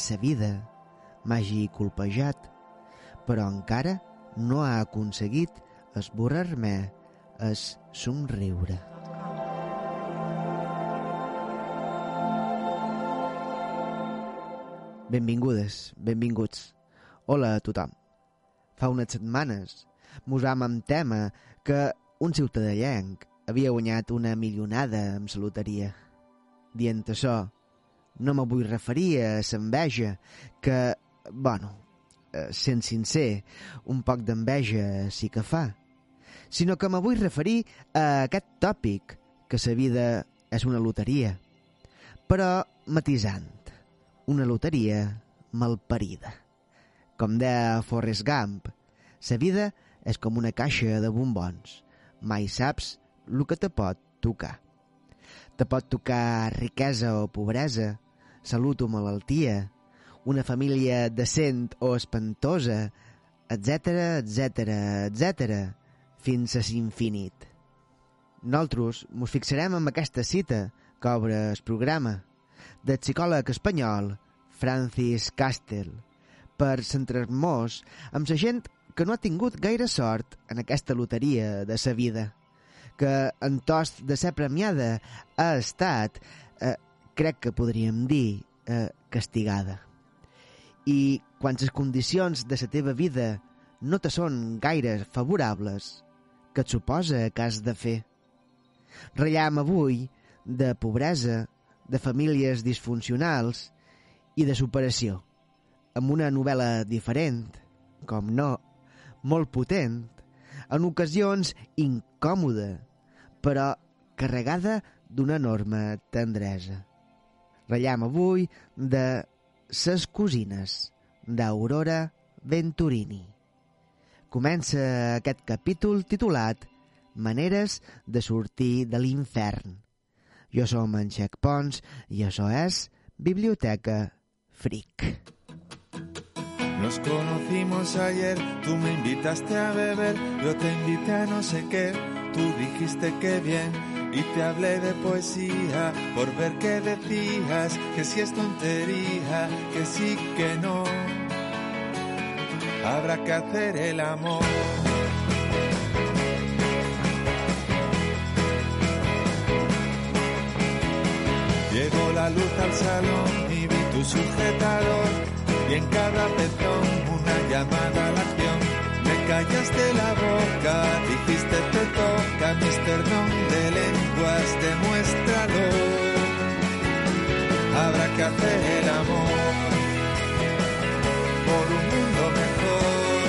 Sa vida m'hagi colpejat, però encara no ha aconseguit esborrar-me es somriure. Benvingudes, benvinguts. Hola a tothom. Fa unes setmanes mos amb tema que un ciutadellenc havia guanyat una milionada amb la loteria. Dient això, no me vull referir a l'enveja, que, bueno, eh, sent sincer, un poc d'enveja sí que fa, sinó que me vull referir a aquest tòpic, que la vida és una loteria, però matisant, una loteria malparida. Com deia Forrest Gump, la vida és com una caixa de bombons, mai saps el que te pot tocar. Te pot tocar riquesa o pobresa, salut o malaltia, una família decent o espantosa, etc, etc, etc, fins a l'infinit. Nosaltres mos fixarem en aquesta cita que obre el programa del psicòleg espanyol Francis Castell per centrar-nos amb la gent que no ha tingut gaire sort en aquesta loteria de sa vida que en tost de ser premiada ha estat, eh, crec que podríem dir, eh, castigada. I quan les condicions de la teva vida no te són gaire favorables, què et suposa que has de fer? Rellam avui de pobresa, de famílies disfuncionals i de superació, amb una novel·la diferent, com no, molt potent, en ocasions incòmoda, però carregada d'una enorme tendresa. Rellam avui de Ses cosines, d'Aurora Venturini. Comença aquest capítol titulat Maneres de sortir de l'infern. Jo som en Xec Pons i això és Biblioteca Fric. Nos conocimos ayer, tú me invitaste a beber, yo te invité a no sé qué, tú dijiste que bien y te hablé de poesía por ver qué decías, que si es tontería, que sí, que no. Habrá que hacer el amor. Llegó la luz al salón y vi tu sujetador y en cada pezón una llamada a la callaste la boca, dijiste te toca, Mr. Don de lenguas, demuéstralo. Habrá que hacer el amor por un mundo mejor.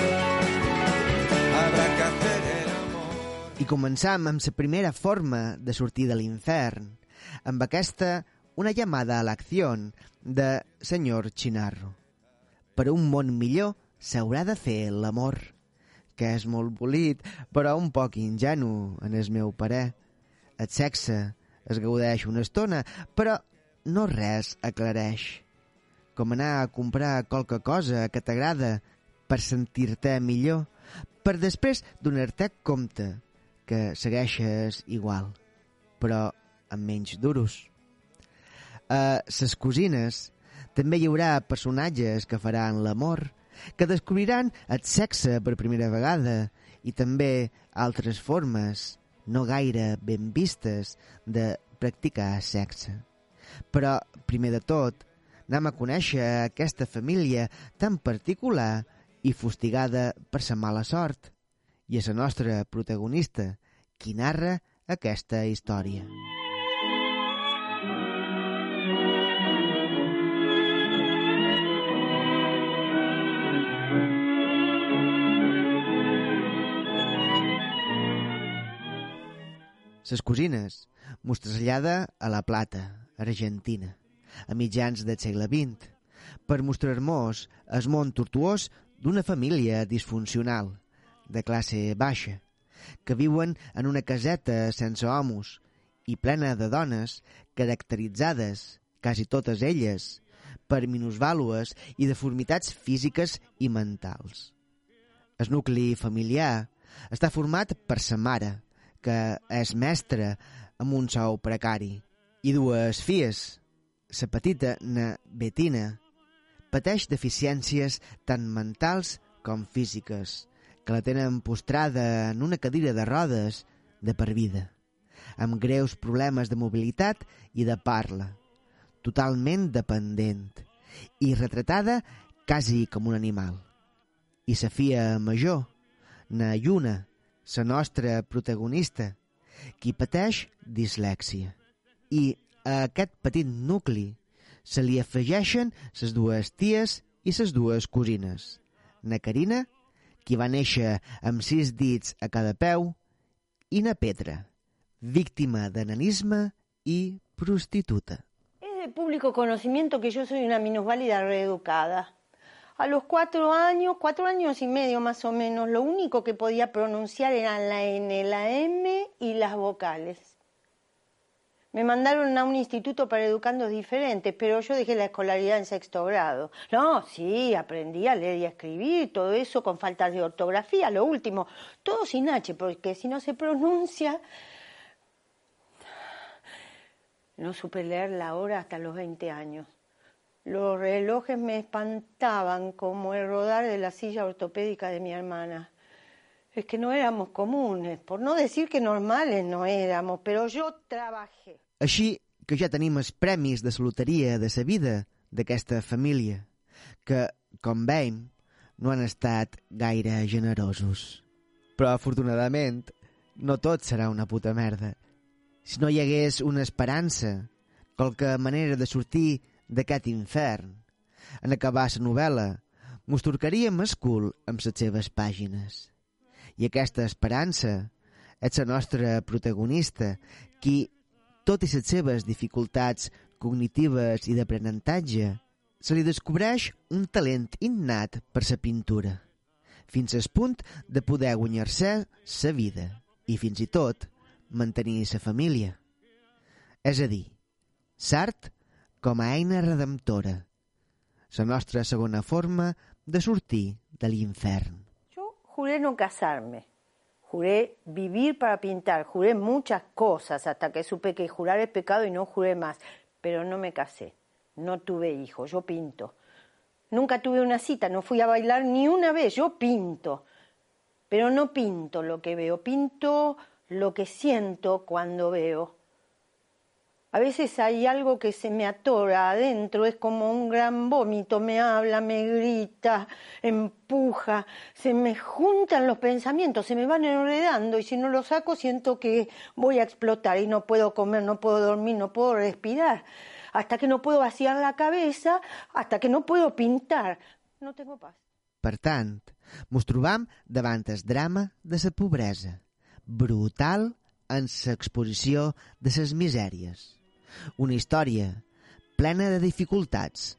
Habrá que hacer el amor. I començam amb la primera forma de sortir de l'infern, amb aquesta una llamada a l'acció de senyor Chinarro. Per un món millor s'haurà de fer l'amor, que és molt bolit, però un poc ingenu, en el meu parer. El sexe es gaudeix una estona, però no res aclareix. Com anar a comprar qualque cosa que t'agrada per sentir-te millor, per després donar-te compte que segueixes igual, però amb menys duros. A ses cosines també hi haurà personatges que faran l'amor, que descobriran el sexe per primera vegada i també altres formes no gaire ben vistes de practicar sexe. Però, primer de tot, anem a conèixer aquesta família tan particular i fustigada per sa mala sort. I és la nostra protagonista, qui narra aquesta història. Ses cosines mos trasllada a La Plata, Argentina, a mitjans del segle XX, per mostrar-nos el món tortuós d'una família disfuncional, de classe baixa, que viuen en una caseta sense homes i plena de dones caracteritzades, quasi totes elles, per minusvàlues i deformitats físiques i mentals. El nucli familiar està format per sa mare, que és mestra amb un sou precari, i dues filles. La petita, na Betina, pateix deficiències tant mentals com físiques, que la tenen postrada en una cadira de rodes de per vida, amb greus problemes de mobilitat i de parla, totalment dependent i retratada quasi com un animal. I sa fia major, na Lluna, la nostra protagonista, qui pateix dislèxia. I a aquest petit nucli se li afegeixen ses dues ties i ses dues cosines. Na Carina, qui va néixer amb sis dits a cada peu, i na Petra, víctima de nanisme i prostituta. Es de público conocimiento que yo soy una minusválida reeducada. A los cuatro años, cuatro años y medio más o menos, lo único que podía pronunciar eran la N, la M y las vocales. Me mandaron a un instituto para educandos diferentes, pero yo dejé la escolaridad en sexto grado. No, sí, aprendí a leer y a escribir, todo eso con faltas de ortografía, lo último, todo sin H, porque si no se pronuncia... No supe leer la hora hasta los 20 años. Los relojes me espantaban como el rodar de la silla ortopédica de mi hermana. Es que no éramos comunes, por no decir que normales no éramos, pero yo trabajé. Així que ja tenim els premis de loteria de sa vida d'aquesta família, que, com veiem, no han estat gaire generosos. Però, afortunadament, no tot serà una puta merda. Si no hi hagués una esperança, qualque manera de sortir d'aquest infern, en acabar la novel·la, mos torcaríem el cul amb les seves pàgines. I aquesta esperança és la nostra protagonista, qui, tot i les seves dificultats cognitives i d'aprenentatge, se li descobreix un talent innat per la pintura, fins al punt de poder guanyar-se sa vida i fins i tot mantenir sa família. És a dir, l'art com a eina redemptora, la nostra segona forma de sortir de l'infern. Yo juré no casarme, juré vivir para pintar, juré muchas cosas hasta que supe que jurar es pecado y no juré más, pero no me casé, no tuve hijos, yo pinto. Nunca tuve una cita, no fui a bailar ni una vez, yo pinto. Pero no pinto lo que veo, pinto lo que siento cuando veo. A veces hay algo que se me atora adentro, es como un gran vómito, me habla, me grita, empuja, se me juntan los pensamientos, se me van enredando y si no los saco siento que voy a explotar y no puedo comer, no puedo dormir, no puedo respirar, hasta que no puedo vaciar la cabeza, hasta que no puedo pintar. No tengo paz. Per tant, mos el drama de la pobresa, brutal en l'exposició de les misèries. Una història plena de dificultats,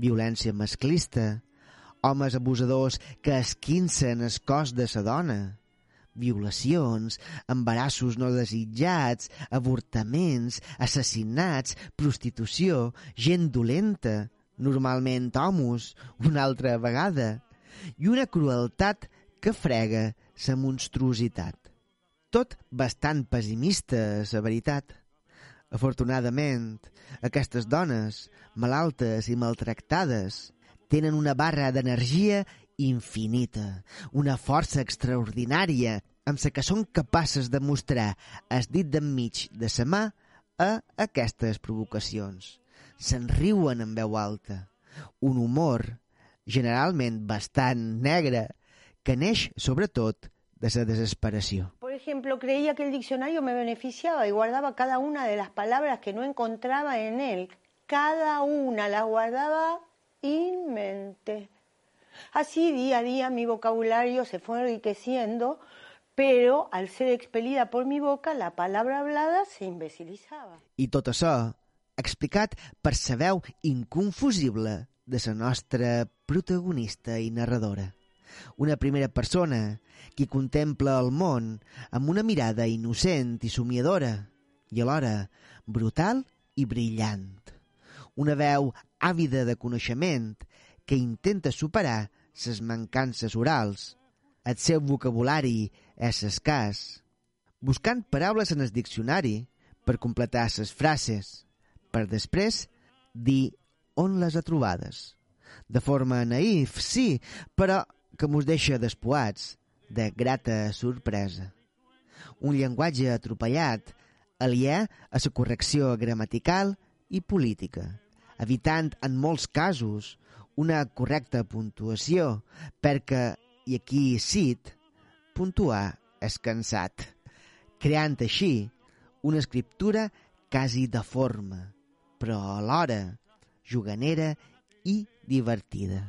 violència masclista, homes abusadors que esquincen el cos de sa dona, violacions, embarassos no desitjats, avortaments, assassinats, prostitució, gent dolenta, normalment homus, una altra vegada, i una crueltat que frega sa monstruositat. Tot bastant pessimista, la veritat. Afortunadament, aquestes dones, malaltes i maltractades, tenen una barra d'energia infinita, una força extraordinària amb la que són capaces de mostrar el dit d'enmig de sa mà a aquestes provocacions. Se'n riuen en veu alta. Un humor, generalment bastant negre, que neix, sobretot, de la desesperació. Por ejemplo, creía que el diccionario me beneficiaba y guardaba cada una de las palabras que no encontraba en él. Cada una las guardaba en mente. Así día a día mi vocabulario se fue enriqueciendo, pero al ser expelida por mi boca, la palabra hablada se imbecilizaba. I tot això explicat per sa veu inconfusible de la nostra protagonista i narradora. Una primera persona qui contempla el món amb una mirada innocent i somiadora i alhora brutal i brillant. Una veu àvida de coneixement que intenta superar ses mancances orals. El seu vocabulari és escàs, buscant paraules en el diccionari per completar ses frases, per després dir on les ha trobades. De forma naïf, sí, però que mos deixa despoats de grata sorpresa. Un llenguatge atropellat, aliè a la correcció gramatical i política, evitant en molts casos una correcta puntuació, perquè, i aquí cit, puntuar és cansat, creant així una escriptura quasi deforme, però alhora juganera i divertida.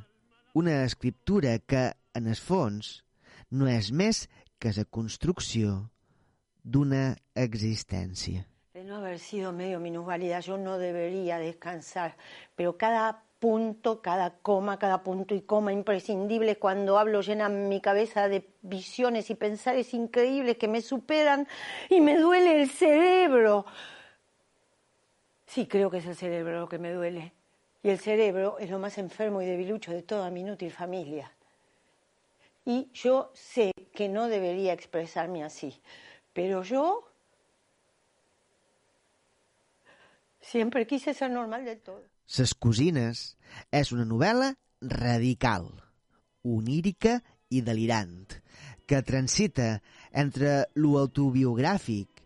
Una escriptura que, en el fons, no és més que la construcció d'una existència. De no haber sido medio minusválida, yo no debería descansar, pero cada punto, cada coma, cada punto y coma imprescindible cuando hablo llena mi cabeza de visiones y pensares increíbles que me superan y me duele el cerebro. Sí, creo que es el cerebro lo que me duele. Y el cerebro es lo más enfermo y debilucho de toda mi inútil familia. Y yo sé que no debería expresarme así, pero yo siempre quise ser normal del todo. Ses cosines és una novel·la radical, onírica i delirant, que transita entre lo autobiogràfic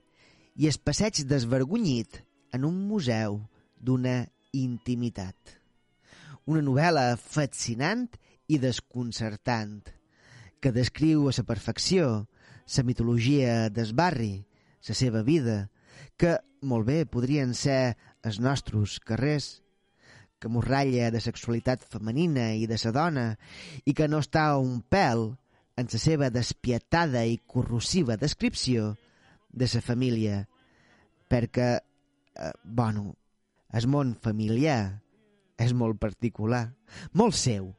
i el passeig desvergonyit en un museu d'una intimitat. Una novel·la fascinant i desconcertant, que descriu a la perfecció la mitologia del barri, la seva vida, que molt bé podrien ser els nostres carrers, que mos ratlla de sexualitat femenina i de sa dona i que no està un pèl en la seva despietada i corrosiva descripció de sa família, perquè, eh, bueno, el món familiar és molt particular, molt seu,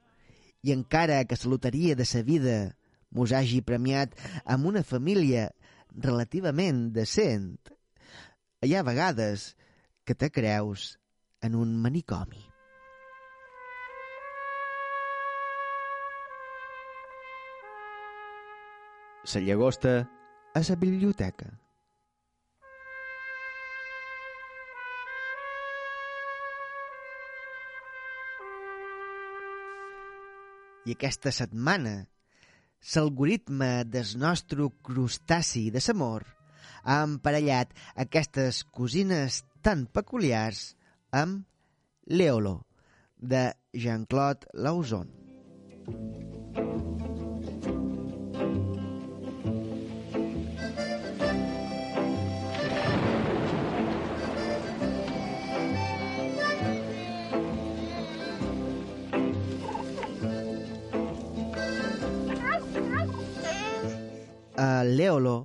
i encara que la loteria de sa vida mos hagi premiat amb una família relativament decent, hi ha vegades que te creus en un manicomi. La llagosta a la biblioteca. I aquesta setmana, l'algoritme del nostre crustaci de l'amor ha emparellat aquestes cosines tan peculiars amb Leolo, de Jean-Claude Lauzon. A Leolo,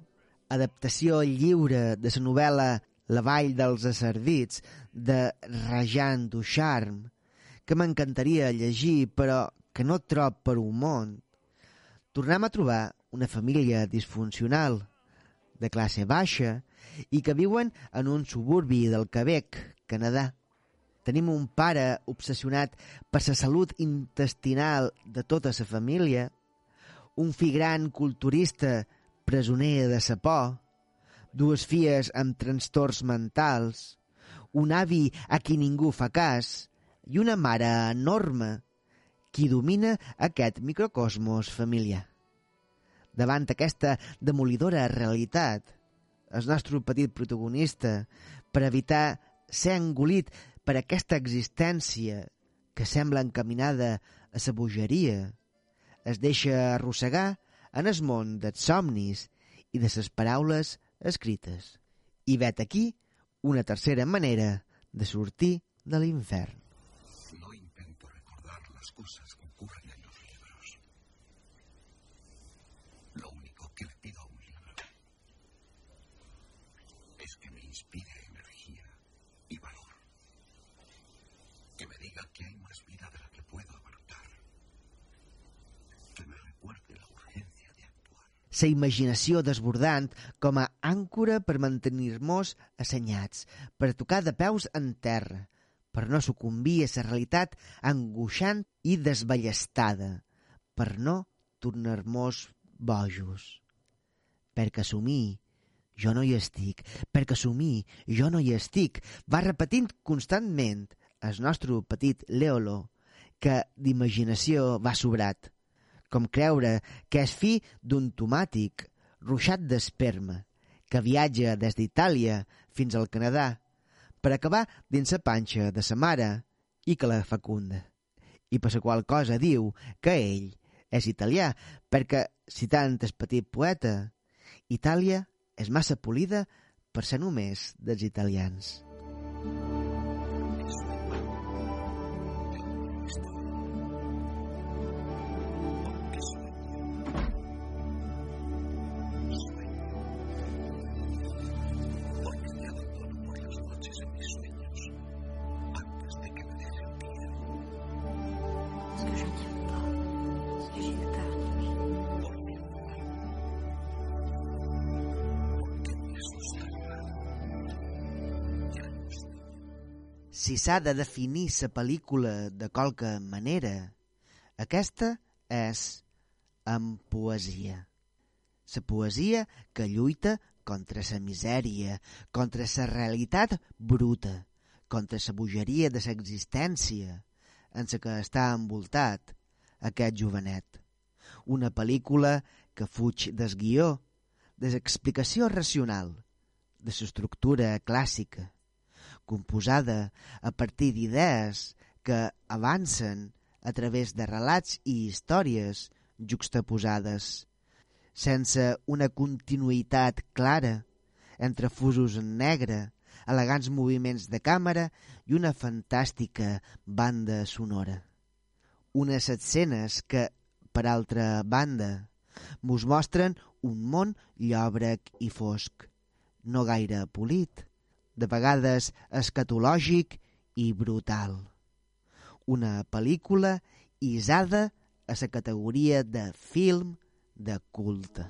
adaptació lliure de la novel·la La vall dels acerdits de Rajan Ducharme, que m'encantaria llegir però que no trob per un món, tornem a trobar una família disfuncional, de classe baixa, i que viuen en un suburbi del Quebec, Canadà. Tenim un pare obsessionat per la salut intestinal de tota la família, un fill gran culturista presoner de sa por, dues filles amb trastorns mentals, un avi a qui ningú fa cas i una mare enorme qui domina aquest microcosmos familiar. Davant aquesta demolidora realitat, el nostre petit protagonista, per evitar ser engolit per aquesta existència que sembla encaminada a sa bogeria, es deixa arrossegar en el món dels somnis i de les paraules escrites. I vet aquí una tercera manera de sortir de l'infern. No intento recordar las cosas que ocurren en los libros. Lo único que le pido a un inspire energía y valor. Que me diga que hay más vida de la que puedo abarcar. Que me recuerde la urgencia de la imaginació desbordant com a àncora per mantenir-nos assenyats, per tocar de peus en terra, per no sucumbir a la realitat angoixant i desballestada, per no tornar-nos bojos. Perquè assumir, jo no hi estic, perquè assumir, jo no hi estic, va repetint constantment el nostre petit Leolo, que d'imaginació va sobrat com creure que és fi d'un tomàtic ruixat d'esperma que viatja des d'Itàlia fins al Canadà per acabar dins la panxa de sa mare i que la fecunda. I per la qual cosa diu que ell és italià perquè, citant el petit poeta, Itàlia és massa polida per ser només dels italians. Si s'ha de definir la pel·lícula de qualque manera, aquesta és amb poesia. La poesia que lluita contra la misèria, contra la realitat bruta, contra la bogeria de l'existència en la que està envoltat aquest jovenet. Una pel·lícula que fuig del guió, racional, de l'estructura clàssica, composada a partir d'idees que avancen a través de relats i històries juxtaposades, sense una continuïtat clara entre fusos en negre, elegants moviments de càmera i una fantàstica banda sonora. Unes escenes que, per altra banda, mos mostren un món llòbrec i fosc, no gaire polit, de vegades escatològic i brutal. Una pel·lícula isada a la categoria de film de culte.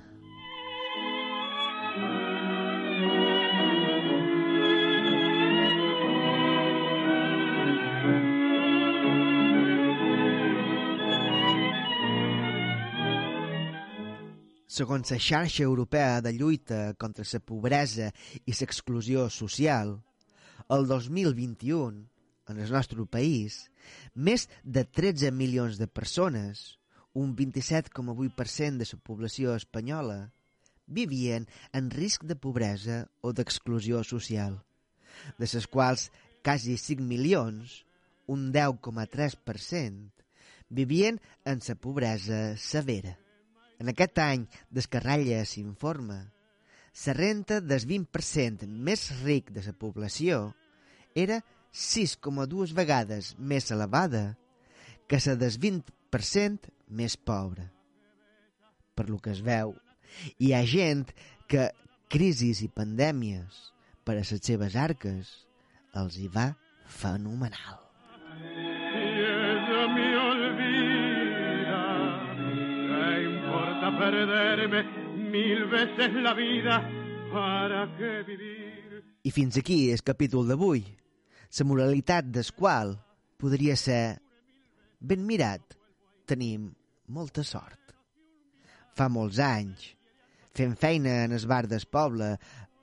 Segons la xarxa europea de lluita contra la pobresa i l'exclusió social, el 2021, en el nostre país, més de 13 milions de persones, un 27,8% de la població espanyola, vivien en risc de pobresa o d'exclusió social, de les quals quasi 5 milions, un 10,3%, vivien en la pobresa severa. En aquest any d'Escarralla s'informa, la renta del 20% més ric de la població era 6,2 vegades més elevada que la del 20% més pobra. Per lo que es veu, hi ha gent que crisis i pandèmies per a les seves arques els hi va fenomenal. y importa perderme mil veces la vida? ¿Para qué vivir? I fins aquí el capítol d'avui, la moralitat del qual podria ser ben mirat, tenim molta sort. Fa molts anys, fent feina en el bar del poble,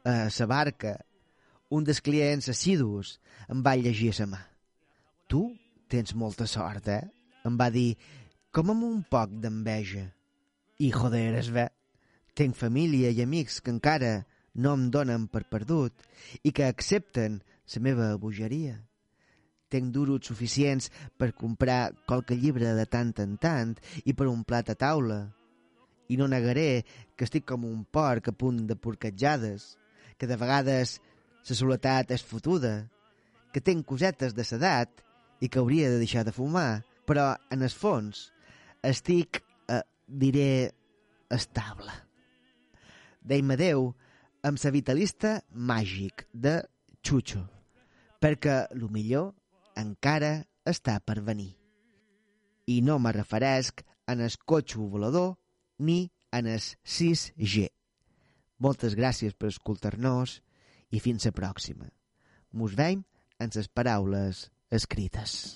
a la barca, un dels clients assidus em va llegir a la mà. Tu tens molta sort, eh? Em va dir, com amb un poc d'enveja. I, joder, es ve, tinc família i amics que encara no em donen per perdut i que accepten la meva bogeria. Tinc duros suficients per comprar qualque llibre de tant en tant i per un plat a taula. I no negaré que estic com un porc a punt de porquetjades, que de vegades la soledat és fotuda, que tinc cosetes de sedat i que hauria de deixar de fumar, però en el fons estic, diré, estable. Deim adeu amb la vitalista màgic de Xucho, perquè el millor encara està per venir. I no me referesc en el cotxe volador ni en el 6G. Moltes gràcies per escoltar-nos i fins la pròxima. Mos veiem en les paraules escrites.